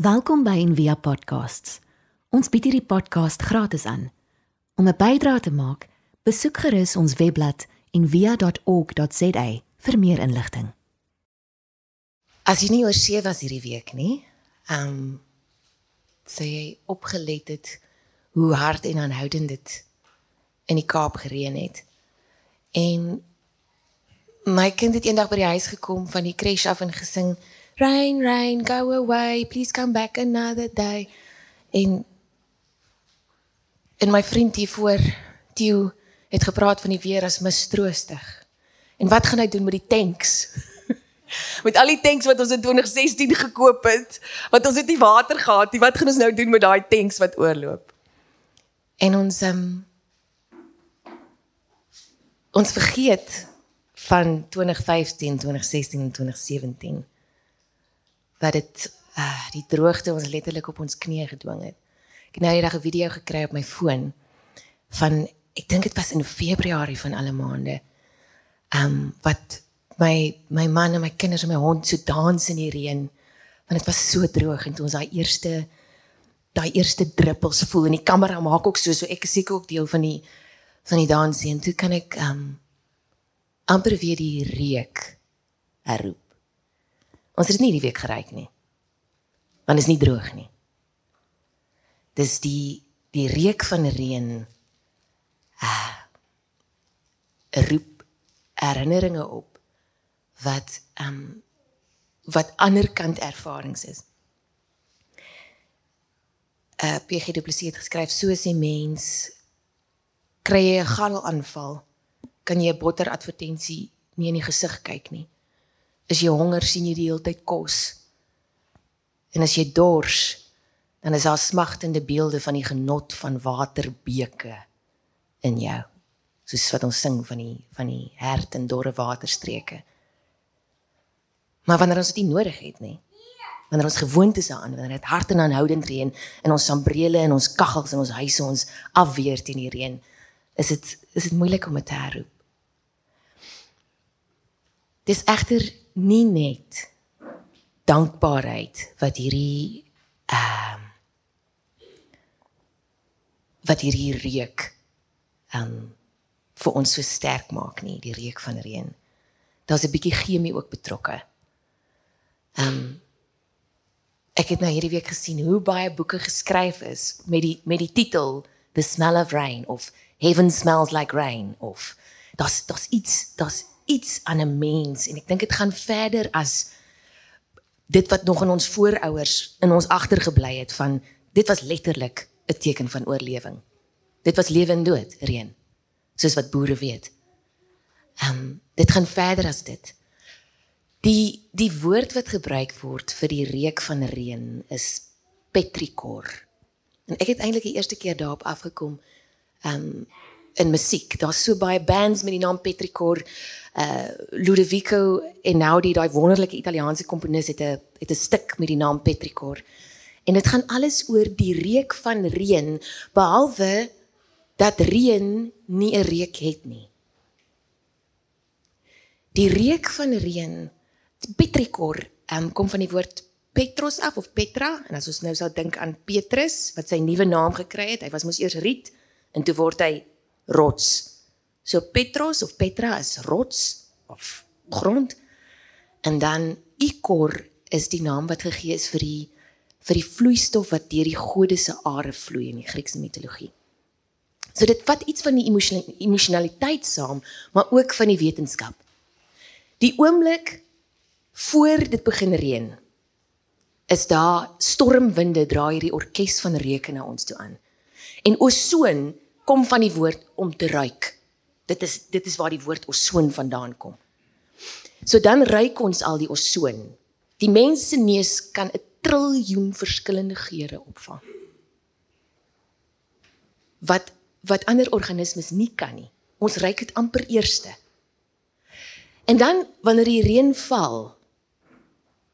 Welkom by Envia Podcasts. Ons bied hierdie podcast gratis aan. Om 'n bydrae te maak, besoek gerus ons webblad en via.org.za vir meer inligting. As jy nie oor see was hierdie week nie, ehm um, sê jy opgelet het hoe hard en aanhoudend dit in die Kaap gereën het. En my kind het eendag by die huis gekom van die crash af en gesing Rain rain go away please come back another day en en my vriend hier voor Theo het gepraat van die weer as mistroostig. En wat gaan hy doen met die tanks? met al die tanks wat ons in 2016 gekoop het, wat ons het nie water gehad nie. Wat gaan ons nou doen met daai tanks wat oorloop? En ons um, ons vergeet van 2015, 2016 en 2017 wat dit uh die droogte ons letterlik op ons knieë gedwing het. Ek het nou eendag 'n video gekry op my foon van ek dink dit was in Februarie van alle maande. Um wat my my man en my kinders en my hond so dans in die reën want dit was so droog en toe ons daai eerste daai eerste druppels voel en die kamera maak ook so so ek is seker ook deel van die van die dansie en toe kan ek um amper weer die reuk herroep. Ons het dit nie die week geryk nie. Want dit is nie droog nie. Dis die die reuk van reën. Ah. roep herinneringe op wat um wat ander kant ervarings is. Uh PG Du Plessis het geskryf soos 'n mens kry jy 'n galaanval kan jy 'n botter advertensie nie in die gesig kyk nie. Is jy honger sien jy die hele tyd kos. En as jy dors, dan is daar smagtende beelde van die genot van waterbeke in jou. Soos wat ons sing van die van die hert en dorre waterstreke. Maar wanneer ons dit nie nodig het nie. Wanneer ons gewoond is daaraan, wanneer dit hard en aanhoudend reën in ons sambrele en ons kaggels en ons huise ons afweer teen die reën, is dit is dit moeilik om dit te herroep. Dis egter nie net dankbaarheid wat hierdie ehm um, wat hierdie reuk ehm um, vir ons so sterk maak nie, die reuk van reën. Daar's 'n bietjie chemie ook betrokke. Ehm um, ek het nou hierdie week gesien hoe baie boeke geskryf is met die met die titel The Smell of Rain of Heaven Smells Like Rain of daar's daar's iets daar's iets aan 'n mens en ek dink dit gaan verder as dit wat nog in ons voorouers in ons agtergebly het van dit was letterlik 'n teken van oorlewing. Dit was lewe en dood, reën. Soos wat boere weet. Ehm um, dit gaan verder as dit. Die die woord wat gebruik word vir die reuk van reën is petrikor. En ek het eintlik die eerste keer daarop afgekom ehm um, in musiek. Daar's so baie bands met die naam petrikor uh Ludovico Einaudi daai wonderlike Italiaanse komponis het 'n het 'n stuk met die naam Petricor. En dit gaan alles oor die reuk van reën behalwe dat reën nie 'n reuk het nie. Die reuk van reën Petricor um, kom van die woord Petros af of Petra en as ons nou sou dink aan Petrus wat sy nuwe naam gekry het, hy was mos eers riet en toe word hy rots. So Petros of Petra is rots of grond. En dan Ikor is die naam wat gegee is vir die vir die vloeistof wat deur die gode se are vloei in die Griekse mitologie. So dit vat iets van die emosionaliteit saam, maar ook van die wetenskap. Die oomblik voor dit begin reën, is daar stormwinde dra hierdie orkes van reuke na ons toe aan. En osoon kom van die woord om te ruik. Dit is dit is waar die woord osoon vandaan kom. So dan ruik ons al die osoon. Die mens se neus kan 'n triljoen verskillende geure opvang. Wat wat ander organismes nie kan nie. Ons ruik dit amper eerste. En dan wanneer die reën val,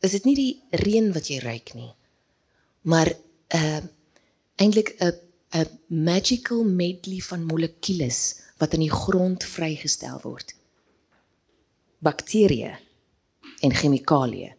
is dit nie die reën wat jy ruik nie, maar uh, eintlik 'n 'n magical medley van molekules wat in die grond vrygestel word. Bakterieë en chemikalieë.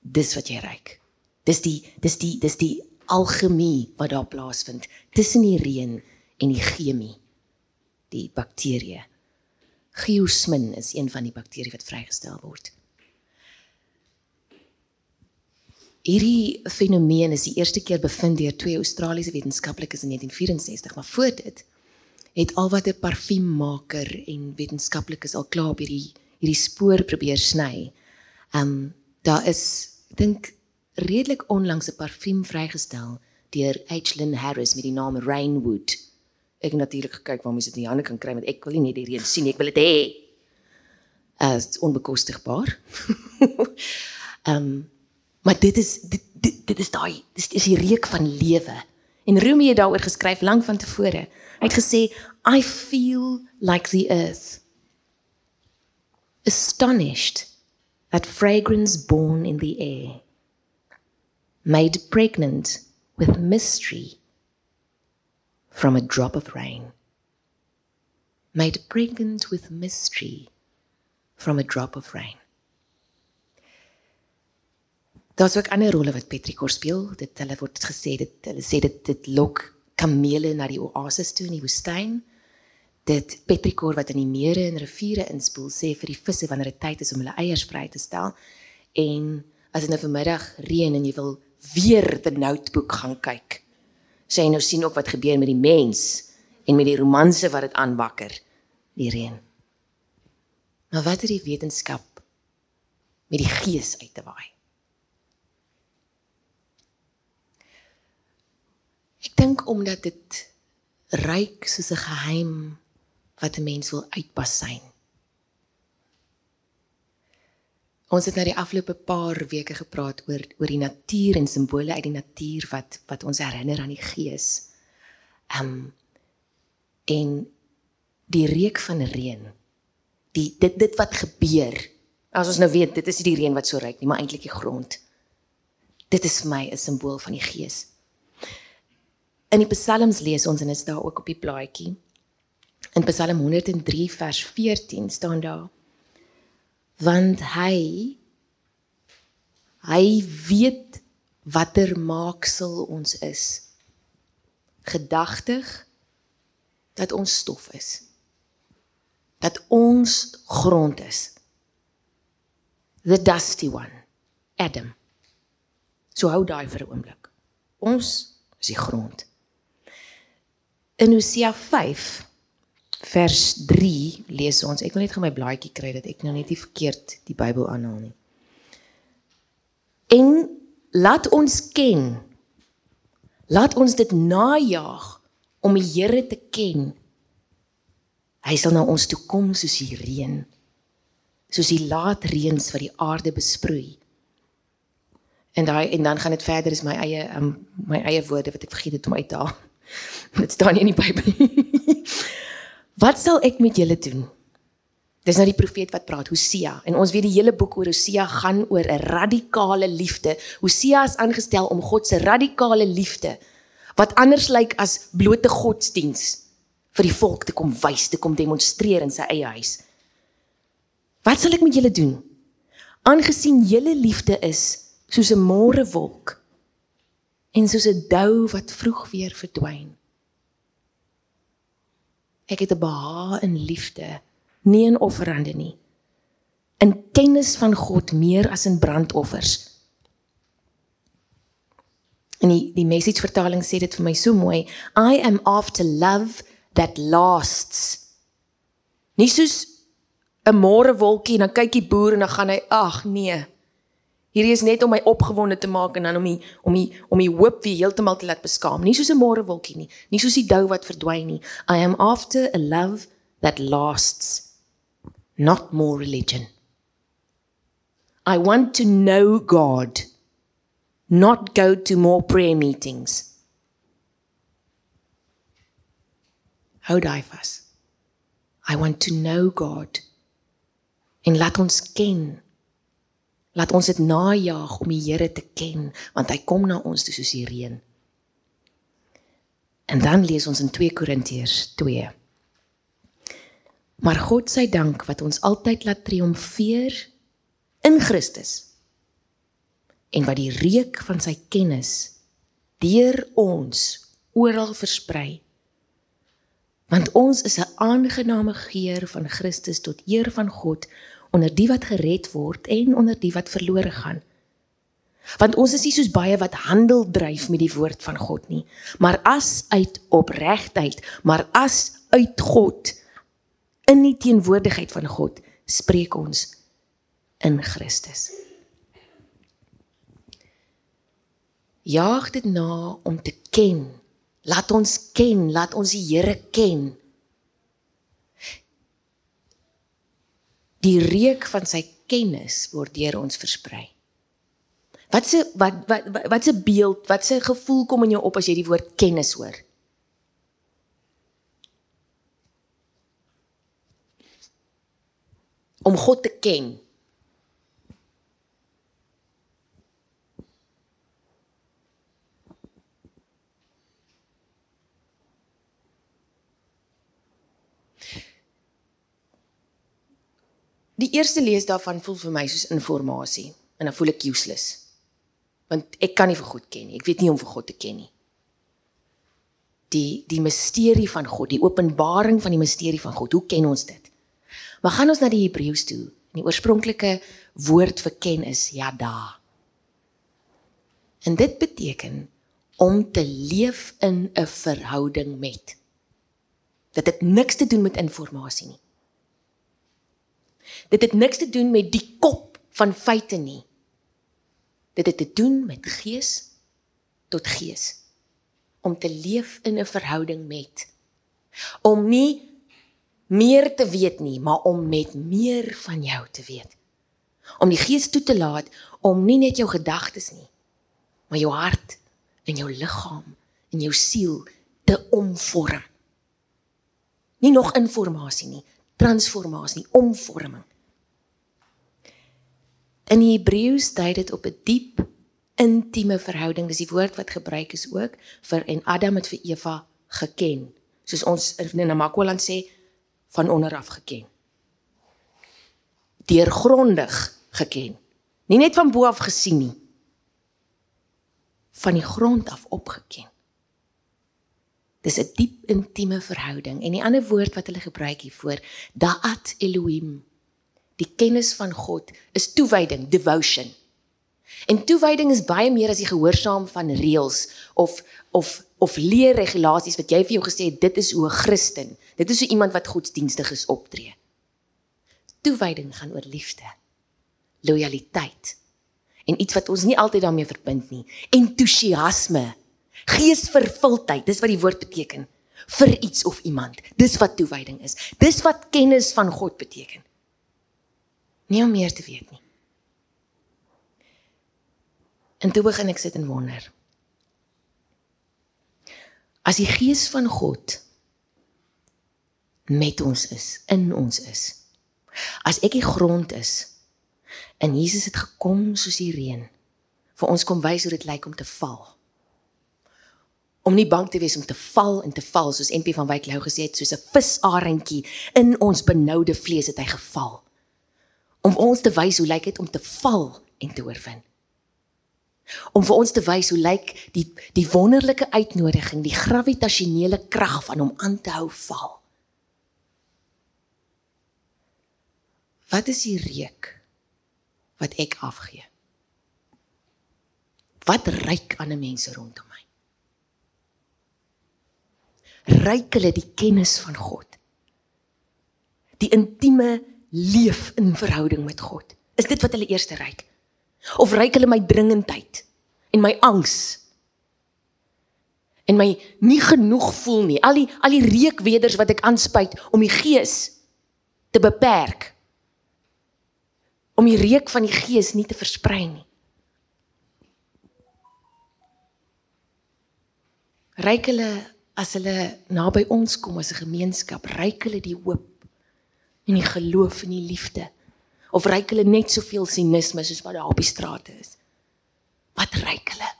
Dis wat jy ruik. Dis die dis die dis die algemie wat daar plaasvind tussen die reën en die chemie, die bakterieë. Geosmin is een van die bakterieë wat vrygestel word. Hierdie fenomeen is die eerste keer bevind deur twee Australiese wetenskaplikes in 1964, maar voor dit het alwatter parfuummaker en wetenskaplikes al klaar op hierdie hierdie spoor probeer sny. Um daar is ek dink redelik onlangs 'n parfuum vrygestel deur H. Harris met die naam Rainwood. Ek het natuurlik gekyk waar mens dit in die hande kan kry want ek wil nie net die reën sien ek wil dit hê. As onbekostigbaar. Ehm um, maar dit is dit dit, dit is daai dis is die reuk van lewe. En Rumi het daaroor geskryf lank van tevore. Hy het gesê I feel like the earth astonished at fragrance born in the air made pregnant with mystery from a drop of rain. Made pregnant with mystery from a drop of rain. Daar's ook ander rolle wat Petrikor speel. Dit hulle word gesê dit hulle sê dit dit lok kamele na die oasis toe in die woestyn. Dit Petrikor wat in die mere en riviere inspoel sê vir die visse wanneer dit tyd is om hulle eiers vry te stel. En as dit nou vanmiddag reën en jy wil weer die notebook gaan kyk. Sê nou sien ook wat gebeur met die mens en met die romanse wat dit aanwakker, die reën. Maar wat het die wetenskap met die gees uit te waai? Ek dink omdat dit ryk soos 'n geheim wat 'n mens wil uitpasyn. Ons het nou die afgelope paar weke gepraat oor oor die natuur en simbole uit die natuur wat wat ons herinner aan die gees. Um en die reuk van reën. Die dit dit wat gebeur. As ons nou weet dit is nie die reën wat so ryk nie, maar eintlik die grond. Dit is vir my 'n simbool van die gees. In die Psalms lees ons en dit is daar ook op die blaadjie. In Psalm 103 vers 14 staan daar: Want hy hy weet watter maaksel ons is. Gedagtig dat ons stof is. Dat ons grond is. The dusty one, Adam. So hou daai vir 'n oomblik. Ons is die grond in Hosea 5 vers 3 lees ons ek wil net gou my blaadjie kry dat ek nou net nie verkeerd die Bybel aanhaal nie. En laat ons ken. Laat ons dit najaag om die Here te ken. Hy sal na ons toe kom soos die reën. Soos die laat reëns wat die aarde besproei. En daai en dan gaan dit verder is my eie um, my eie woorde wat ek vergeet het om uit te haal. Dit staan nie in die Bybel. wat sal ek met julle doen? Dis nou die profeet wat praat, Hosea. En ons weet die hele boek oor Hosea gaan oor 'n radikale liefde. Hosea is aangestel om God se radikale liefde wat anders lyk as blote godsdiens vir die volk te kom wys, te kom demonstreer in sy eie huis. Wat sal ek met julle doen? Aangesien julle liefde is soos 'n môre wolk en soos 'n dou wat vroeg weer verdwyn. Ek het 'n behaag in liefde, nie in offerande nie. In kennis van God meer as in brandoffers. En die die message vertaling sê dit vir my so mooi, I am after love that lasts. Nie soos 'n môre wolkie en dan kyk die boer en dan gaan hy, ag nee, Hierdie is net om my opgewonde te maak en dan om die om die om die hoop weer heeltemal te laat beskaam. Nie soos 'n môre wolkie nie, nie soos die dou wat verdwyn nie. I am after a love that lasts, not more religion. I want to know God, not go to more prayer meetings. Hou daai vas. I want to know God. En laat ons ken Laat ons dit najaag om die Here te ken, want hy kom na ons toe soos die reën. En dan lees ons in 2 Korintiërs 2. Maar God sy dank wat ons altyd laat triomfeer in Christus en wat die reuk van sy kennis deur ons oral versprei. Want ons is 'n aangename geur van Christus tot eer van God onder die wat gered word en onder die wat verlore gaan. Want ons is nie soos baie wat handel dryf met die woord van God nie, maar as uit opregtheid, maar as uit God in die teenwoordigheid van God spreek ons in Christus. Jaag dit na om te ken. Laat ons ken, laat ons die Here ken. Die reuk van sy kennis word deur ons versprei. Wat se wat wat wat se beeld, wat se gevoel kom in jou op as jy die woord kennis hoor? Om God te ken. Die eerste lees daarvan voel vir my soos inligting en dan voel ek useless. Want ek kan nie vir God ken nie. Ek weet nie om vir God te ken nie. Die die misterie van God, die openbaring van die misterie van God. Hoe ken ons dit? Maar gaan ons na die Hebreëus toe. Die oorspronklike woord vir ken is yada. En dit beteken om te leef in 'n verhouding met. Dit het niks te doen met inligting nie. Dit het niks te doen met die kop van feite nie. Dit het te doen met gees tot gees. Om te leef in 'n verhouding met om nie meer te weet nie, maar om met meer van jou te weet. Om die gees toe te laat om nie net jou gedagtes nie, maar jou hart en jou liggaam en jou siel te omvorm. Nie nog inligting nie, transformasie, omvorming. In Hebreëus dui dit op 'n die diep intieme verhouding. Dis die woord wat gebruik is ook vir en Adam het vir Eva geken. Soos ons in Namakwaland sê van onder af geken. Deurgrondig geken. Nie net van bo af gesien nie. Van die grond af opgeken. Dis 'n diep intieme verhouding en die ander woord wat hulle gebruik hiervoor, Da'at Elohim die kennis van God is toewyding, devotion. En toewyding is baie meer as die gehoorsaam van reëls of of of leer regulasies wat jy vir jou gesê het dit is hoe 'n Christen. Dit is hoe iemand wat godsdienstig is optree. Toewyding gaan oor liefde, lojaliteit en iets wat ons nie altyd daarmee verbind nie, entoesiasme, geesvervuldheid, dis wat die woord beteken vir iets of iemand. Dis wat toewyding is. Dis wat kennis van God beteken nie om meer te weet nie. En toe begin ek sit en wonder. As die gees van God met ons is, in ons is. As ek die grond is en Jesus het gekom soos die reën vir ons kom wys hoe dit lyk om te val. Om nie bang te wees om te val en te val soos MP van Wyk Lou gesê het soos 'n visarentjie in ons benoude vlees het hy geval om ons te wys hoe lyk dit om te val en te oorwin. Om vir ons te wys hoe lyk die die wonderlike uitnodiging, die gravitasionele krag van hom aan te hou val. Wat is die reuk wat ek afgee? Wat ryk aan 'n mense rondom my? Ryk hulle die kennis van God? Die intieme leef in verhouding met God? Is dit wat hulle eerste ryk? Of ryk hulle my dringendheid en my angs? En my nie genoeg voel nie. Al die al die reukweders wat ek aanspuit om die gees te beperk. Om die reuk van die gees nie te versprei nie. Ryk hulle as hulle naby ons kom as 'n gemeenskap, ryk hulle die hoop en die geloof en die liefde. Of ryk hulle net soveel sinisme soos wat daar op die strate is. Wat ryk hulle?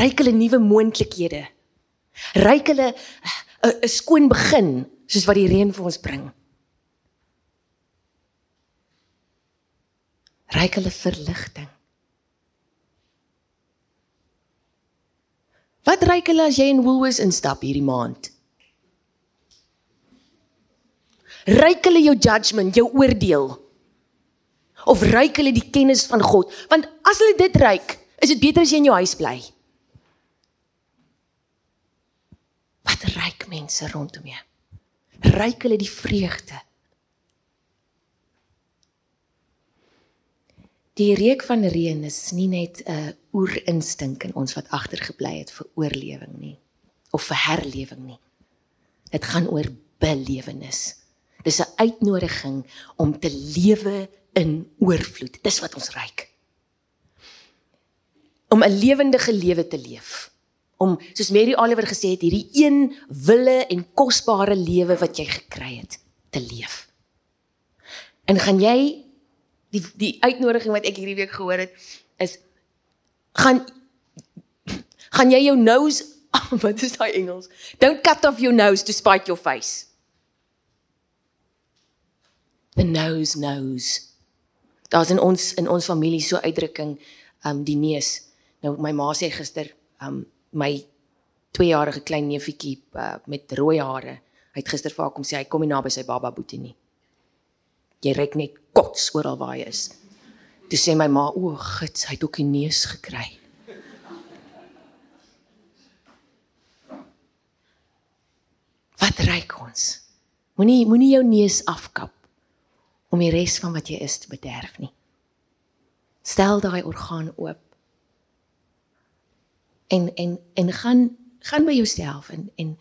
Ryk hulle nuwe moontlikhede? Ryk hulle 'n skoon begin soos wat die reën vir ons bring? Ryk hulle verligting Wat ryk hulle as jy in Woolworths instap hierdie maand? Ryk hulle jou judgment, jou oordeel? Of ryk hulle die kennis van God? Want as hulle dit ryk, is dit beter as jy in jou huis bly. Wat ryk mense rondom jou? Ryk hulle die vreugde? Die reuk van reën is nie net 'n oerinstink in ons wat agtergebly het vir oorlewing nie of vir herlewing nie. Dit gaan oor belewenis. Dis 'n uitnodiging om te lewe in oorvloed. Dis wat ons ryk. Om 'n lewendige lewe te leef. Om soos Mary Oliver gesê het, hierdie een wille en kosbare lewe wat jy gekry het te leef. En gaan jy die die uitnodiging wat ek hierdie week gehoor het is gaan gaan jy jou nose wat is daai Engels? Don't cut off your nose to spite your face. The nose knows daar's in ons in ons familie so uitdrukking um die neus. Nou my ma sê gister um my 2-jarige klein neefietjie uh, met rooi hare hy het gister vir haar kom sê hy kom nie naby sy baba boetie nie. Jy reik net kots oral waar hy is. Toe sê my ma, "O, gits, hy het ook die neus gekry." Wat reik ons? Moenie moenie jou neus afkap om die res van wat jy is te bederf nie. Stel daai orgaan oop. En en en gaan gaan by jouself en en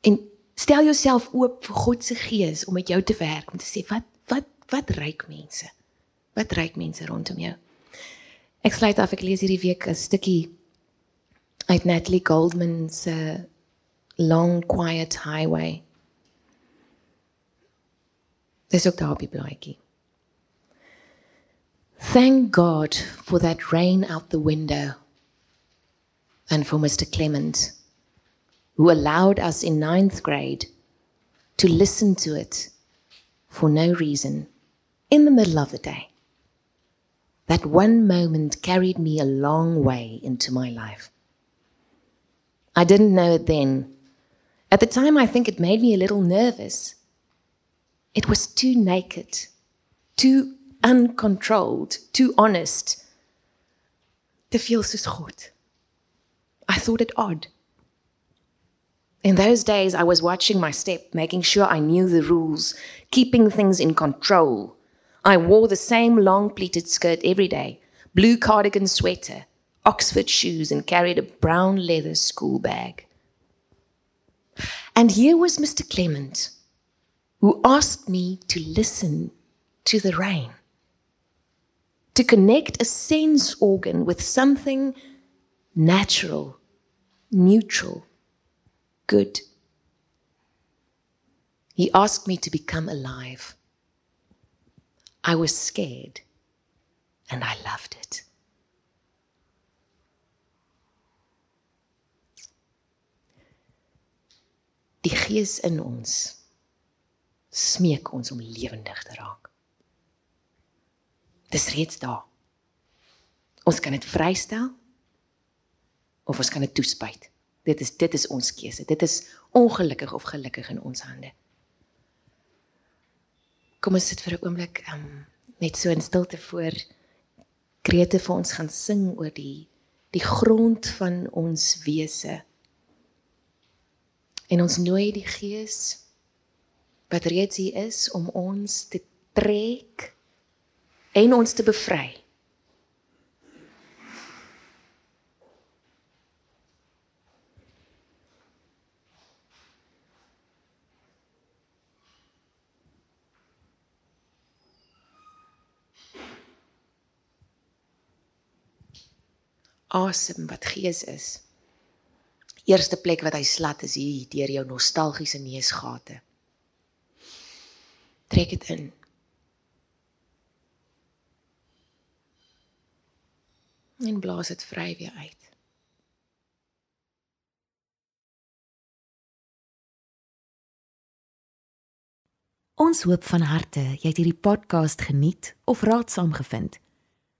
en stel jouself oop vir God se gees om met jou te werk om te sê wat wat ryk mense? Wat ryk mense rondom jou? Ek sluit af ek lees hierdie week 'n stukkie uit Natalie Goldman se Long Quiet Highway. Dis ook daar op die blaadjie. Thank God for that rain out the window and for Mr. Clement, who allowed us in ninth grade to listen to it for no reason in the middle of the day. That one moment carried me a long way into my life. I didn't know it then. At the time, I think it made me a little nervous. It was too naked, too uncontrolled, too honest to feel so God. I thought it odd. In those days, I was watching my step, making sure I knew the rules, keeping things in control. I wore the same long pleated skirt every day, blue cardigan sweater, Oxford shoes, and carried a brown leather school bag. And here was Mr. Clement, who asked me to listen to the rain, to connect a sense organ with something natural, neutral, good. He asked me to become alive. I was scared and I loved it. Die gees in ons smeek ons om lewendig te raak. Dis reeds daar. Ons kan dit vrystel of ons kan dit toespuit. Dit is dit is ons keuse. Dit is ongelukkig of gelukkig in ons hande. Kom ons sit vir 'n oomblik um net so in stilte voor Grete vir ons gaan sing oor die die grond van ons wese. En ons nooi die Gees wat reeds hier is om ons te trek en ons te bevry. Asem wat gees is. Eerste plek wat hy slat is hier deur jou nostalgiese neusgate. Trek dit in. En blaas dit vry weer uit. Ons hoop van harte jy het hierdie podcast geniet of raadsaam gevind.